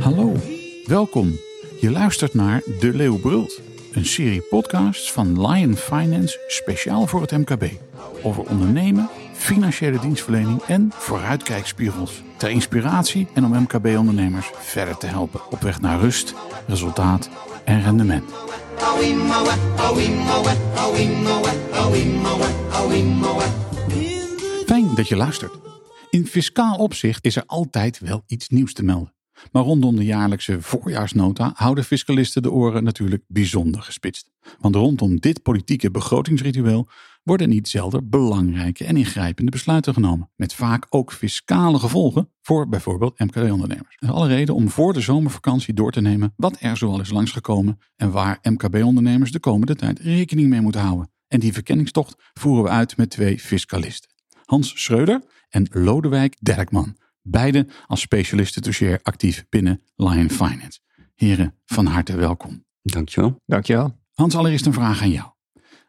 Hallo, welkom. Je luistert naar De Leeuw Brult, een serie podcasts van Lion Finance speciaal voor het MKB. Over ondernemen, financiële dienstverlening en vooruitkijkspiegels. Ter inspiratie en om MKB-ondernemers verder te helpen op weg naar rust, resultaat en rendement. Dat je luistert. In fiscaal opzicht is er altijd wel iets nieuws te melden. Maar rondom de jaarlijkse voorjaarsnota houden fiscalisten de oren natuurlijk bijzonder gespitst. Want rondom dit politieke begrotingsritueel worden niet zelden belangrijke en ingrijpende besluiten genomen. Met vaak ook fiscale gevolgen voor bijvoorbeeld MKB-ondernemers. Is alle reden om voor de zomervakantie door te nemen wat er zoal is langsgekomen en waar MKB-ondernemers de komende tijd rekening mee moeten houden. En die verkenningstocht voeren we uit met twee fiscalisten. Hans Schreuder en Lodewijk Derkman. Beide als specialisten toucheer actief binnen Lion Finance. Heren, van harte welkom. Dankjewel. Dankjewel. Hans, allereerst een vraag aan jou.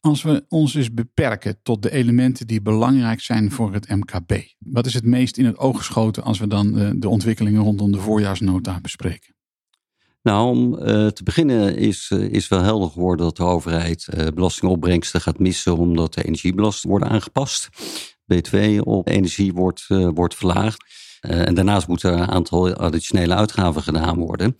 Als we ons dus beperken tot de elementen die belangrijk zijn voor het MKB, wat is het meest in het oog geschoten als we dan de, de ontwikkelingen rondom de voorjaarsnota bespreken? Nou, om uh, te beginnen is, uh, is wel helder geworden dat de overheid uh, belastingopbrengsten gaat missen omdat de energiebelasting wordt aangepast. B2 op energie wordt, wordt verlaagd. en daarnaast moeten er een aantal additionele uitgaven gedaan worden.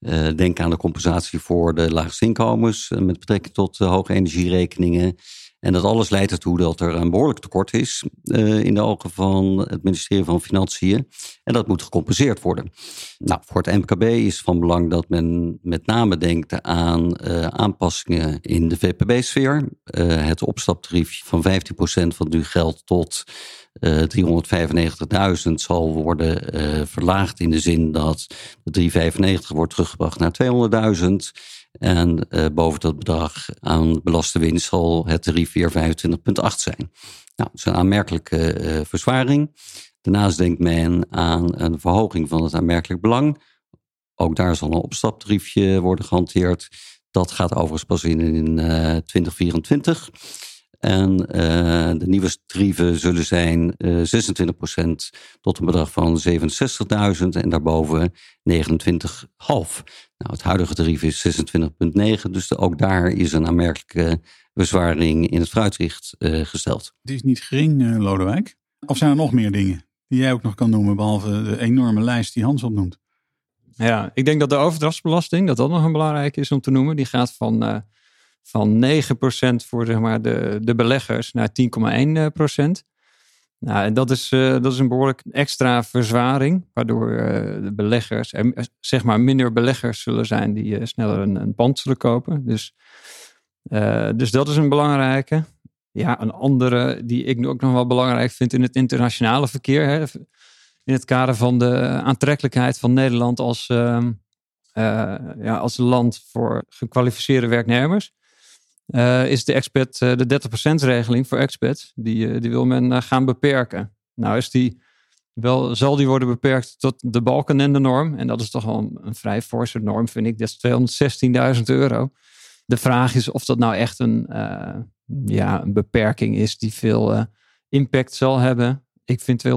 Uh, denk aan de compensatie voor de laagste inkomens met betrekking tot hoge energierekeningen. En dat alles leidt ertoe dat er een behoorlijk tekort is in de ogen van het ministerie van Financiën. En dat moet gecompenseerd worden. Nou, voor het MKB is van belang dat men met name denkt aan aanpassingen in de VPB-sfeer. het opstaptarief van 15% van nu geldt tot uh, 395.000 zal worden verlaagd in de zin dat de 395 wordt teruggebracht naar 200.000. En uh, boven dat bedrag aan belaste winst zal het tarief weer 25,8 zijn. Nou, dat is een aanmerkelijke verzwaring. Daarnaast denkt men aan een verhoging van het aanmerkelijk belang. Ook daar zal een opstaptariefje worden gehanteerd. Dat gaat overigens pas in 2024. En uh, de nieuwe tarieven zullen zijn uh, 26% tot een bedrag van 67.000 en daarboven 29,5. Nou, het huidige tarief is 26,9, dus de, ook daar is een aanmerkelijke bezwaring in het fruitrecht uh, gesteld. Het is niet gering, uh, Lodewijk. Of zijn er nog meer dingen die jij ook nog kan noemen, behalve de enorme lijst die Hans opnoemt? Ja, ik denk dat de overdrachtsbelasting, dat dat nog een belangrijke is om te noemen. Die gaat van uh, van 9% voor zeg maar, de, de beleggers naar 10,1%. Nou, en dat is, uh, dat is een behoorlijk extra verzwaring, waardoor uh, de beleggers, er zeg maar minder beleggers zullen zijn die sneller een, een, pand zullen kopen. Dus, dus dat is een belangrijke. Ja, een andere die ik ook nog wel belangrijk vind in het internationale verkeer. Hè, in het kader van de aantrekkelijkheid van Nederland als, ehm, ja, als land voor gekwalificeerde werknemers. Uh, is de expat, uh, de 30% regeling voor expats, die, uh, die wil men gaan beperken. Nou is die wel, zal die worden beperkt tot de balken en de norm. En dat is toch wel een, een vrij forse norm, vind ik. Dat is 216.000 euro. De vraag is of dat nou echt een, ja, een beperking is die veel impact zal hebben ik vind 216.000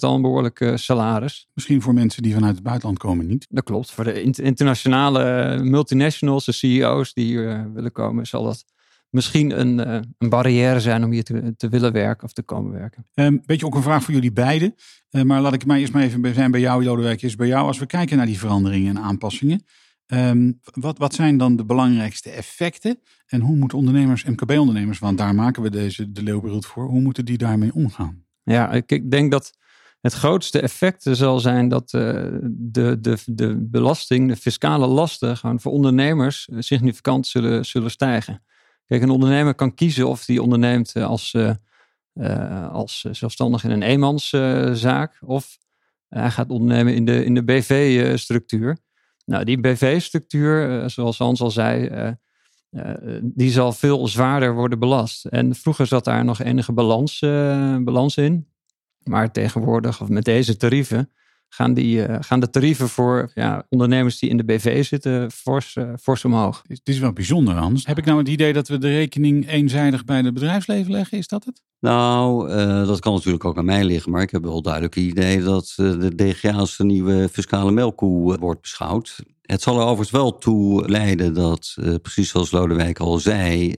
al een behoorlijk uh, salaris. Misschien voor mensen die vanuit het buitenland komen niet. Dat klopt. Voor de internationale multinationals, de CEO's die hier uh, willen komen, zal dat misschien een, een barrière zijn om hier te, te, willen werken of te komen werken. Um, beetje ook een vraag voor jullie beiden. maar laat ik maar eerst maar even zijn bij jou, Lodewijk. Is bij jou als we kijken naar die veranderingen en aanpassingen. Um, wat, wat zijn dan de belangrijkste effecten? En hoe moeten ondernemers, MKB-ondernemers, want daar maken we deze de Leeuwbril voor, hoe moeten die daarmee omgaan? Ja, ik, denk dat het grootste effect zal zijn dat uh, de, de, de belasting, de fiscale lasten, gewoon voor ondernemers significant zullen, zullen stijgen. Kijk, een ondernemer kan kiezen of die onderneemt als, uh, uh, als zelfstandig in een eenmanszaak of hij gaat ondernemen in de, in de BV-structuur. Nou, die BV-structuur, zoals Hans al zei, die zal veel zwaarder worden belast. En vroeger zat daar nog enige balans, uh, balans in. Maar tegenwoordig, of met deze tarieven, gaan, die, uh, gaan de tarieven voor ja, ondernemers die in de BV zitten fors, uh, fors omhoog. Het is wel bijzonder, Hans. Heb ik nou het idee dat we de rekening eenzijdig bij het bedrijfsleven leggen? Is dat het? Nou, uh, dat kan natuurlijk ook aan mij liggen, maar ik heb wel duidelijk het idee dat de DGA als de nieuwe fiscale melkkoe wordt beschouwd. Het zal er overigens wel toe leiden dat, precies zoals Lodewijk al zei,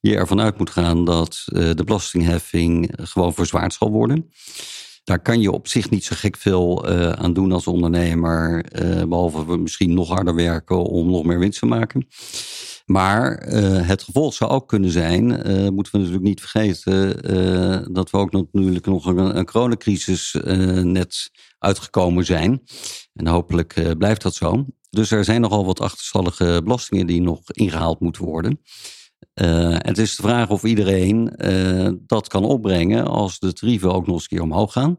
je ervan uit moet gaan dat de belastingheffing gewoon verzwaard zal worden. Daar kan je op zich niet zo gek veel uh, aan doen als ondernemer. Uh, behalve misschien nog harder werken om nog meer winst te maken. Maar uh, het gevolg zou ook kunnen zijn, moeten we natuurlijk niet vergeten, dat we ook natuurlijk nog een, een coronacrisis net uitgekomen zijn. En hopelijk blijft dat zo. Dus er zijn nogal wat achterstallige belastingen die nog ingehaald moeten worden. Uh, het is de vraag of iedereen uh, dat kan opbrengen als de tarieven ook nog eens een keer omhoog gaan.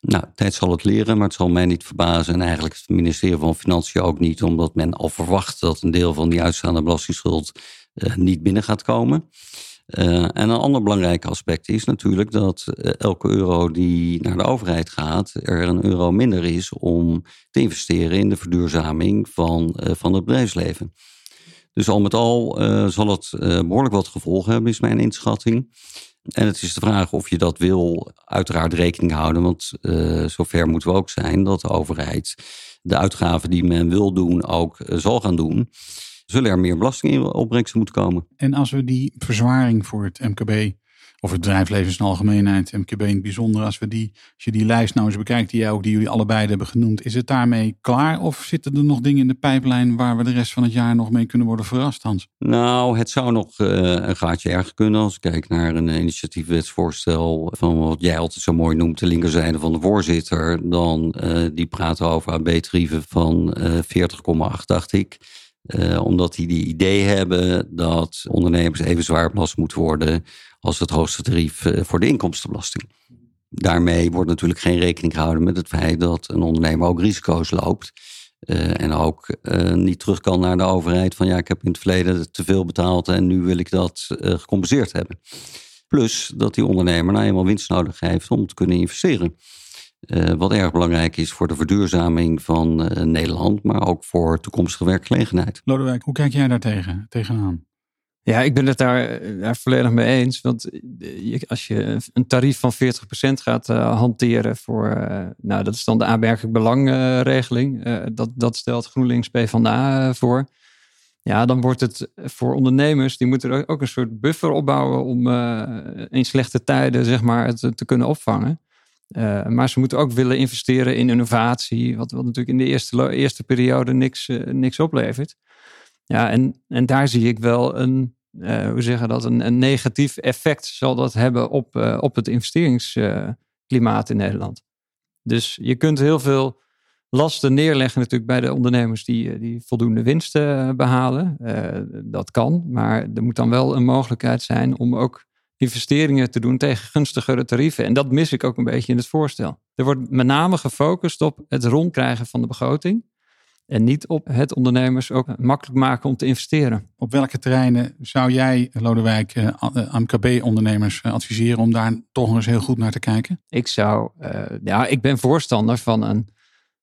Nou, tijd zal het leren, maar het zal mij niet verbazen. En eigenlijk het ministerie van Financiën ook niet, omdat men al verwacht dat een deel van die uitstaande belastingsschuld uh, niet binnen gaat komen. en een ander belangrijk aspect is natuurlijk dat elke euro die naar de overheid gaat, er een euro minder is om te investeren in de verduurzaming van, van het bedrijfsleven. Dus al met al uh, zal het uh, behoorlijk wat gevolgen hebben, is mijn inschatting. En het is de vraag of je dat wil, uiteraard rekening houden. Want uh, zover moeten we ook zijn dat de overheid de uitgaven die men wil doen ook zal gaan doen. Zullen er meer belastingopbrengsten moeten komen? En als we die verzwaring voor het MKB of het bedrijfsleven in zijn algemeenheid, MKB in het bijzonder, als, we die, als je die lijst nou eens bekijkt, die, jij ook, die jullie allebei hebben genoemd, is het daarmee klaar of zitten er nog dingen in de pijplijn waar we de rest van het jaar nog mee kunnen worden verrast, Hans? Nou, het zou nog uh, een gaatje erger kunnen als ik kijk naar een initiatiefwetsvoorstel van wat jij altijd zo mooi noemt, de linkerzijde van de voorzitter. Dan uh, die praten over AB-tarieven van uh, eh, 40,8, dacht ik. Uh, omdat die die idee hebben dat ondernemers even zwaar belast moeten worden als het hoogste tarief uh, voor de inkomstenbelasting. Daarmee wordt natuurlijk geen rekening gehouden met het feit dat een ondernemer ook risico's loopt. Uh, en ook niet terug kan naar de overheid van ja, ik heb in het verleden te veel betaald en nu wil ik dat gecompenseerd hebben. Plus dat die ondernemer nou eenmaal winst nodig heeft om te kunnen investeren. Uh, wat erg belangrijk is voor de verduurzaming van uh, Nederland, maar ook voor toekomstige werkgelegenheid. Lodewijk, hoe kijk jij daar tegen, tegenaan? Ja, ik ben het daar, daar volledig mee eens. Want je, als je een tarief van 40% gaat uh, hanteren voor, nou dat is dan de aanmerkelijk belangregeling. dat, dat stelt GroenLinks PvdA voor. Ja, dan wordt het voor ondernemers, die moeten ook een soort buffer opbouwen om in slechte tijden zeg maar het te kunnen opvangen. Uh, maar ze moeten ook willen investeren in innovatie, wat, natuurlijk in de eerste, eerste periode niks, uh, niks oplevert. Ja, en, en daar zie ik wel een, uh, hoe zeggen dat, een, een negatief effect zal dat hebben op, op het investeringsklimaat in Nederland. Dus je kunt heel veel lasten neerleggen natuurlijk bij de ondernemers die, die voldoende winsten behalen. dat kan, maar er moet dan wel een mogelijkheid zijn om ook investeringen te doen tegen gunstigere tarieven. En dat mis ik ook een beetje in het voorstel. Er wordt met name gefocust op het rondkrijgen van de begroting. En niet op het ondernemers ook makkelijk maken om te investeren. Op welke terreinen zou jij, Lodewijk, uh, eh, MKB-ondernemers eh, adviseren om daar toch eens heel goed naar te kijken? Ik zou, uh, ja, ik ben voorstander van een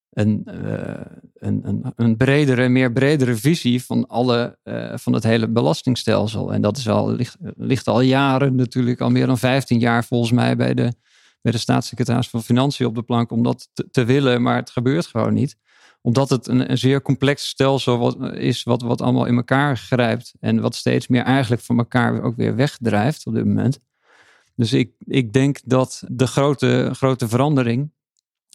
een, uh, een, een, een, bredere, meer bredere visie van, alle, uh, van het hele belastingstelsel. En dat is al, ligt, ligt al jaren, natuurlijk al meer dan 15 jaar volgens mij bij de, bij de staatssecretaris van Financiën op de plank om dat te, te willen, maar het gebeurt gewoon niet. Omdat het een, een zeer complex stelsel wat, is wat, wat allemaal in elkaar grijpt en wat steeds meer eigenlijk van elkaar ook weer wegdrijft op dit moment. Dus ik, ik denk dat de grote, grote verandering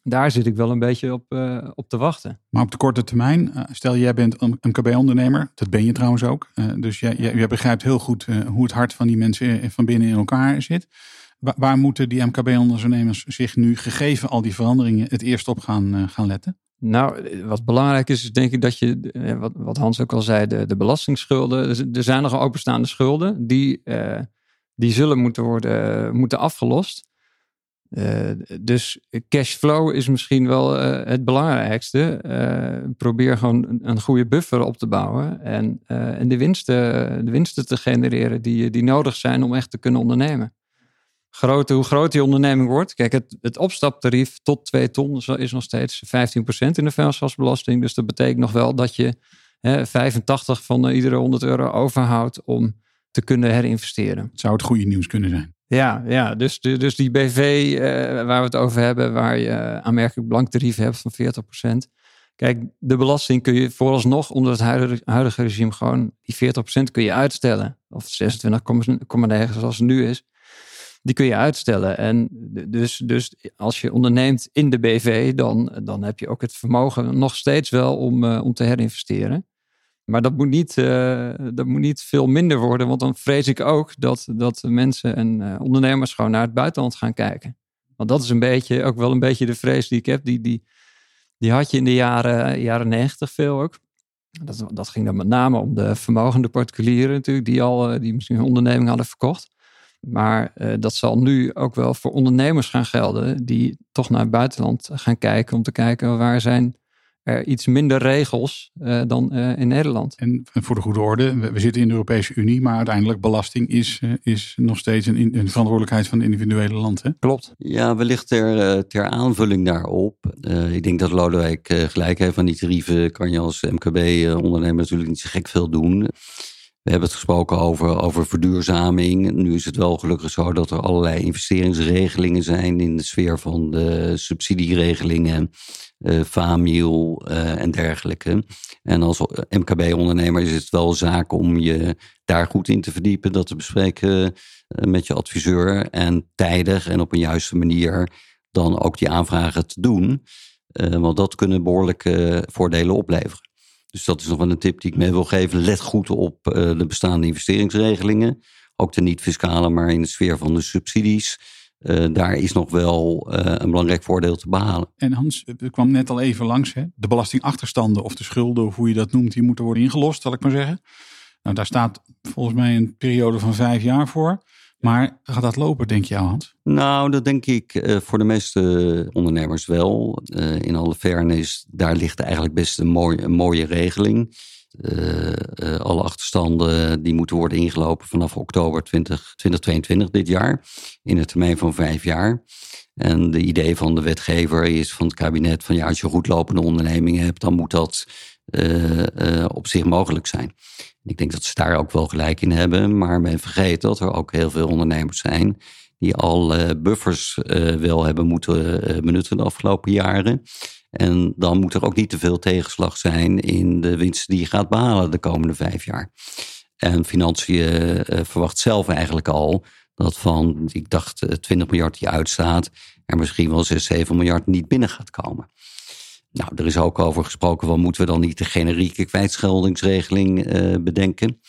daar zit ik wel een beetje op, uh, op te wachten. Maar op de korte termijn, uh, stel jij bent een MKB-ondernemer, dat ben je trouwens ook. Uh, dus jij, jij, jij, begrijpt heel goed hoe het hart van die mensen van binnen in elkaar zit. Waar, waar moeten die MKB-ondernemers zich nu, gegeven al die veranderingen, het eerst op gaan, gaan letten? Nou, wat belangrijk is, is denk ik dat je, wat, wat Hans ook al zei, de, de belastingsschulden. Er zijn nog openstaande schulden, die, die zullen moeten worden moeten afgelost. Uh, dus cashflow is misschien wel uh, het belangrijkste. Uh, probeer gewoon een, goede buffer op te bouwen en, en de, winsten, de winsten te genereren die, die nodig zijn om echt te kunnen ondernemen. hoe groot die onderneming wordt. Kijk, het, het opstaptarief tot 2 ton is nog steeds 15% in de vuilnisgasbelasting. Dus dat betekent nog wel dat je hè, 85 van iedere 100 euro overhoudt om te kunnen herinvesteren. Zou het goede nieuws kunnen zijn? Ja, ja dus, dus die BV uh, waar we het over hebben, waar je aanmerkelijk blanktarief hebt van 40%. Kijk, de belasting kun je vooralsnog onder het huidige, huidige regime gewoon, die 40% kun je uitstellen. Of 26,9 zoals het nu is. Die kun je uitstellen. En dus, dus als je onderneemt in de BV, dan, dan heb je ook het vermogen nog steeds wel om, uh, om te herinvesteren. Maar dat moet, niet, uh, dat moet niet veel minder worden, want dan vrees ik ook dat, dat mensen en uh, ondernemers gewoon naar het buitenland gaan kijken. Want dat is een beetje, ook wel een beetje de vrees die ik heb. Die, die, die had je in de jaren, jaren 90 veel ook. Dat, dat ging dan met name om de vermogende particulieren natuurlijk, die al uh, die misschien een onderneming hadden verkocht. Maar dat zal nu ook wel voor ondernemers gaan gelden, die toch naar het buitenland gaan kijken om te kijken waar zijn iets minder regels uh, dan uh, in Nederland. En voor de goede orde, we, we, zitten in de Europese Unie, maar uiteindelijk belasting is, uh, is nog steeds een, een, verantwoordelijkheid van individuele land. Hè? Klopt. Ja, wellicht ter, ter aanvulling daarop. ik denk dat Lodewijk gelijk heeft van die tarieven kan je als MKB-ondernemer natuurlijk niet zo gek veel doen. We hebben het gesproken over, over verduurzaming. Nu is het wel gelukkig zo dat er allerlei investeringsregelingen zijn in de sfeer van de subsidieregelingen FAMIL uh, en dergelijke. En als MKB-ondernemer is het wel zaak om je daar goed in te verdiepen, dat te bespreken uh, met je adviseur en tijdig en op een juiste manier dan ook die aanvragen te doen. want dat kunnen behoorlijke voordelen opleveren. Dus dat is nog wel een tip die ik mee wil geven. Let goed op de bestaande investeringsregelingen. Ook de niet-fiscale, maar in de sfeer van de subsidies. Uh, daar is nog wel uh, een belangrijk voordeel te behalen. En Hans, het kwam net al even langs. Hè? De belastingachterstanden of de schulden, of hoe je dat noemt, die moeten worden ingelost, zal ik maar zeggen. Nou, daar staat volgens mij een periode van vijf jaar voor. Maar gaat dat lopen, denk je, Hans? Nou, dat denk ik uh, voor de meeste ondernemers wel. in alle fairness, daar ligt eigenlijk best een, mooi, een mooie regeling. Uh, uh, alle achterstanden die moeten worden ingelopen vanaf oktober 20, 2022 dit jaar. In een termijn van vijf jaar. En de idee van de wetgever is van het kabinet van ja, als je goed lopende ondernemingen hebt, dan moet dat uh, op zich mogelijk zijn. Ik denk dat ze daar ook wel gelijk in hebben, maar men vergeet dat er ook heel veel ondernemers zijn die al buffers wel hebben moeten benutten de afgelopen jaren. En dan moet er ook niet te veel tegenslag zijn in de winst die je gaat behalen de komende vijf jaar. En Financiën uh, verwacht zelf eigenlijk al dat van, ik dacht, 20 eh, miljard die uitstaat, er misschien wel 6, 7 miljard niet binnen gaat komen. Nou, er is ook over gesproken, van moeten we dan niet de generieke kwijtscheldingsregeling uh, bedenken?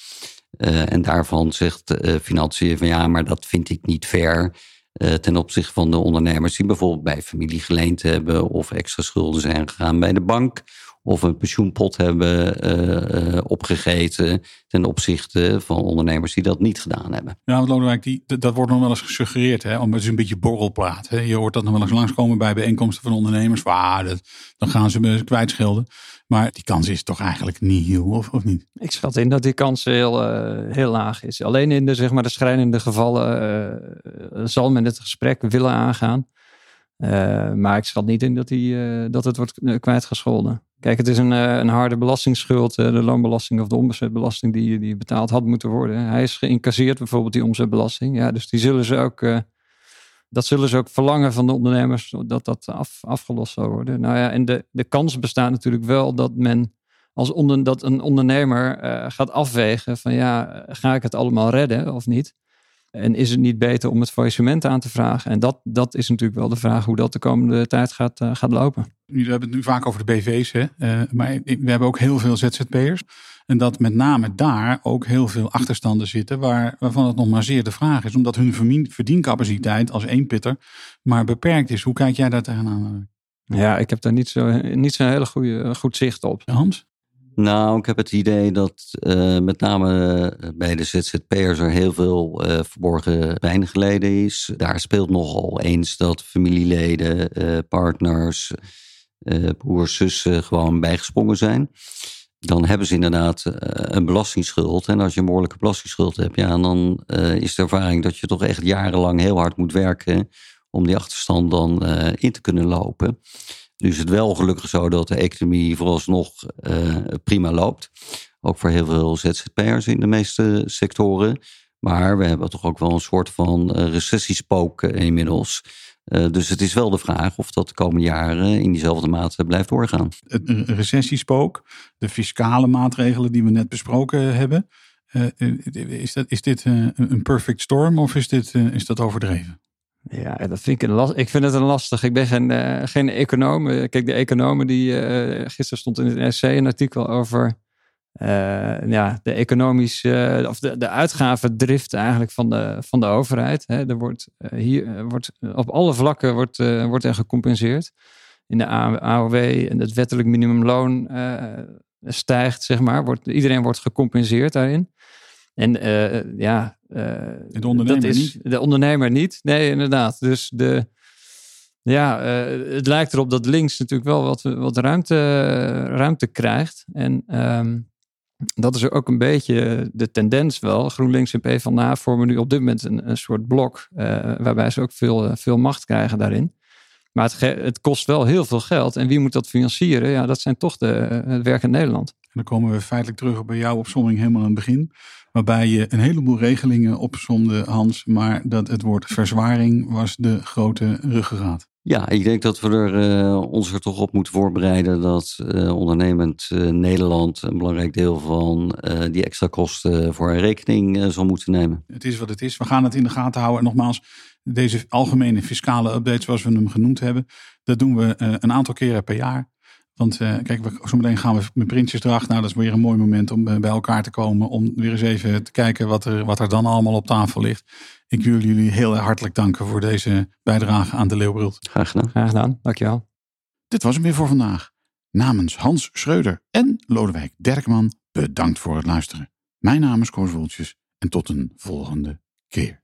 Uh, en daarvan zegt Financiën van ja, maar dat vind ik niet fair. Uh, ten opzichte van de ondernemers die bijvoorbeeld bij familie geleend hebben of extra schulden zijn gegaan bij de bank of een pensioenpot hebben uh, uh, opgegeten ten opzichte van ondernemers die dat niet gedaan hebben. Ja, want Lodewijk, die, dat wordt nog wel eens gesuggereerd. Hè? Om, het is een beetje borrelpraat. Hè? Je hoort dat nog wel eens langskomen bij bijeenkomsten van ondernemers. Waar, dat, dan gaan ze kwijtschelden. Maar die kans is toch eigenlijk niet heel, of, of niet? Ik schat in dat die kans heel, uh, heel laag is. Alleen in de, zeg maar, de schrijnende gevallen zal men het gesprek willen aangaan. Maar ik schat niet in dat, die, dat het wordt kwijtgescholden. Kijk, het is een, eh, een harde belastingsschuld, eh, de loonbelasting of de omzetbelasting die, die betaald had moeten worden. Hij is geïncasseerd, bijvoorbeeld die omzetbelasting. Ja, dus die zullen ze ook, dat zullen ze ook verlangen van de ondernemers, dat dat af, afgelost zou worden. Nou ja, en de, de kans bestaat natuurlijk wel dat men als onder, dat een ondernemer gaat afwegen van ja, ga ik het allemaal redden of niet? En is het niet beter om het faillissement aan te vragen? En dat, dat is natuurlijk wel de vraag hoe dat de komende tijd gaat, uh, gaat lopen. We hebben het nu vaak over de BV's, hè? Uh, maar we hebben ook heel veel ZZP'ers. En dat met name daar ook heel veel achterstanden zitten, waar, waarvan het nog maar zeer de vraag is, omdat hun verdiencapaciteit als eenpitter maar beperkt is. Hoe kijk jij daar tegenaan? Ja, ik heb daar niet zo'n niet zo hele goede, goed zicht op. Hans? Nou, ik heb het idee dat uh, met name eh, bij de ZZP'ers er heel veel uh, verborgen pijn geleden is. Daar speelt nogal eens dat familieleden, partners, broers, zussen gewoon bijgesprongen zijn. dan hebben ze inderdaad een belastingsschuld. En als je een behoorlijke belastingsschuld hebt, ja, dan is de ervaring dat je toch echt jarenlang heel hard moet werken om die achterstand dan in te kunnen lopen. Nu is het wel gelukkig zo dat de economie vooralsnog prima loopt. Ook voor heel veel ZZP'ers in de meeste sectoren. Maar we hebben toch ook wel een soort van recessiespook inmiddels. Uh, dus het is wel de vraag of dat de komende jaren in diezelfde mate blijft doorgaan. Het recessiespook, de fiscale maatregelen die we net besproken hebben. Uh, is, dat, is dit uh, een perfect storm of is, dit, is dat overdreven? Ja, dat vind ik, een last, ik vind het een lastig. Ik ben geen, geen econoom. Kijk, de economen die gisteren stond in het NRC een artikel over uh, ja, de economische of de, de uitgavendrift eigenlijk van de, van de overheid. Hè. Er wordt, uh, hier wordt op alle vlakken wordt, uh, wordt er gecompenseerd. In de AOW en het wettelijk minimumloon stijgt, zeg maar. Wordt, iedereen wordt gecompenseerd daarin. En ja, de ondernemer dat is, niet. De ondernemer niet. Nee, inderdaad. Dus de, ja, het lijkt erop dat links natuurlijk wel wat, wat ruimte, ruimte krijgt. En um, dat is ook een beetje de tendens wel. GroenLinks en PvdA vormen nu op dit moment een, een soort blok. Uh, waarbij ze ook veel, eh, veel macht krijgen daarin. Maar het, het, kost wel heel veel geld. En wie moet dat financieren? Ja, dat zijn toch de, het werk in Nederland. En dan komen we feitelijk terug bij jouw opzomming helemaal aan het begin. Waarbij je een heleboel regelingen opzomde, Hans. Maar dat het woord verzwaring was de grote ruggengraat. Ja, ik denk dat we er, uh, ons er toch op moeten voorbereiden dat uh, ondernemend uh, Nederland een belangrijk deel van die extra kosten voor een rekening zal moeten nemen. Het is wat het is. We gaan het in de gaten houden. En nogmaals, deze algemene fiscale update, zoals we hem genoemd hebben, dat doen we een aantal keren per jaar. Want uh, kijk, we, zo meteen gaan we met Prinsjesdracht. Nou, dat is weer een mooi moment om bij elkaar te komen. Om weer eens even te kijken wat er, wat er dan allemaal op tafel ligt. Ik wil jullie heel hartelijk danken voor deze bijdrage aan de Leeuwbrult. Graag gedaan. Graag gedaan, dankjewel. Dit was hem weer voor vandaag. Namens Hans Schreuder en Lodewijk Derkman, bedankt voor het luisteren. Mijn naam is Koos Woeltjes en tot een volgende keer.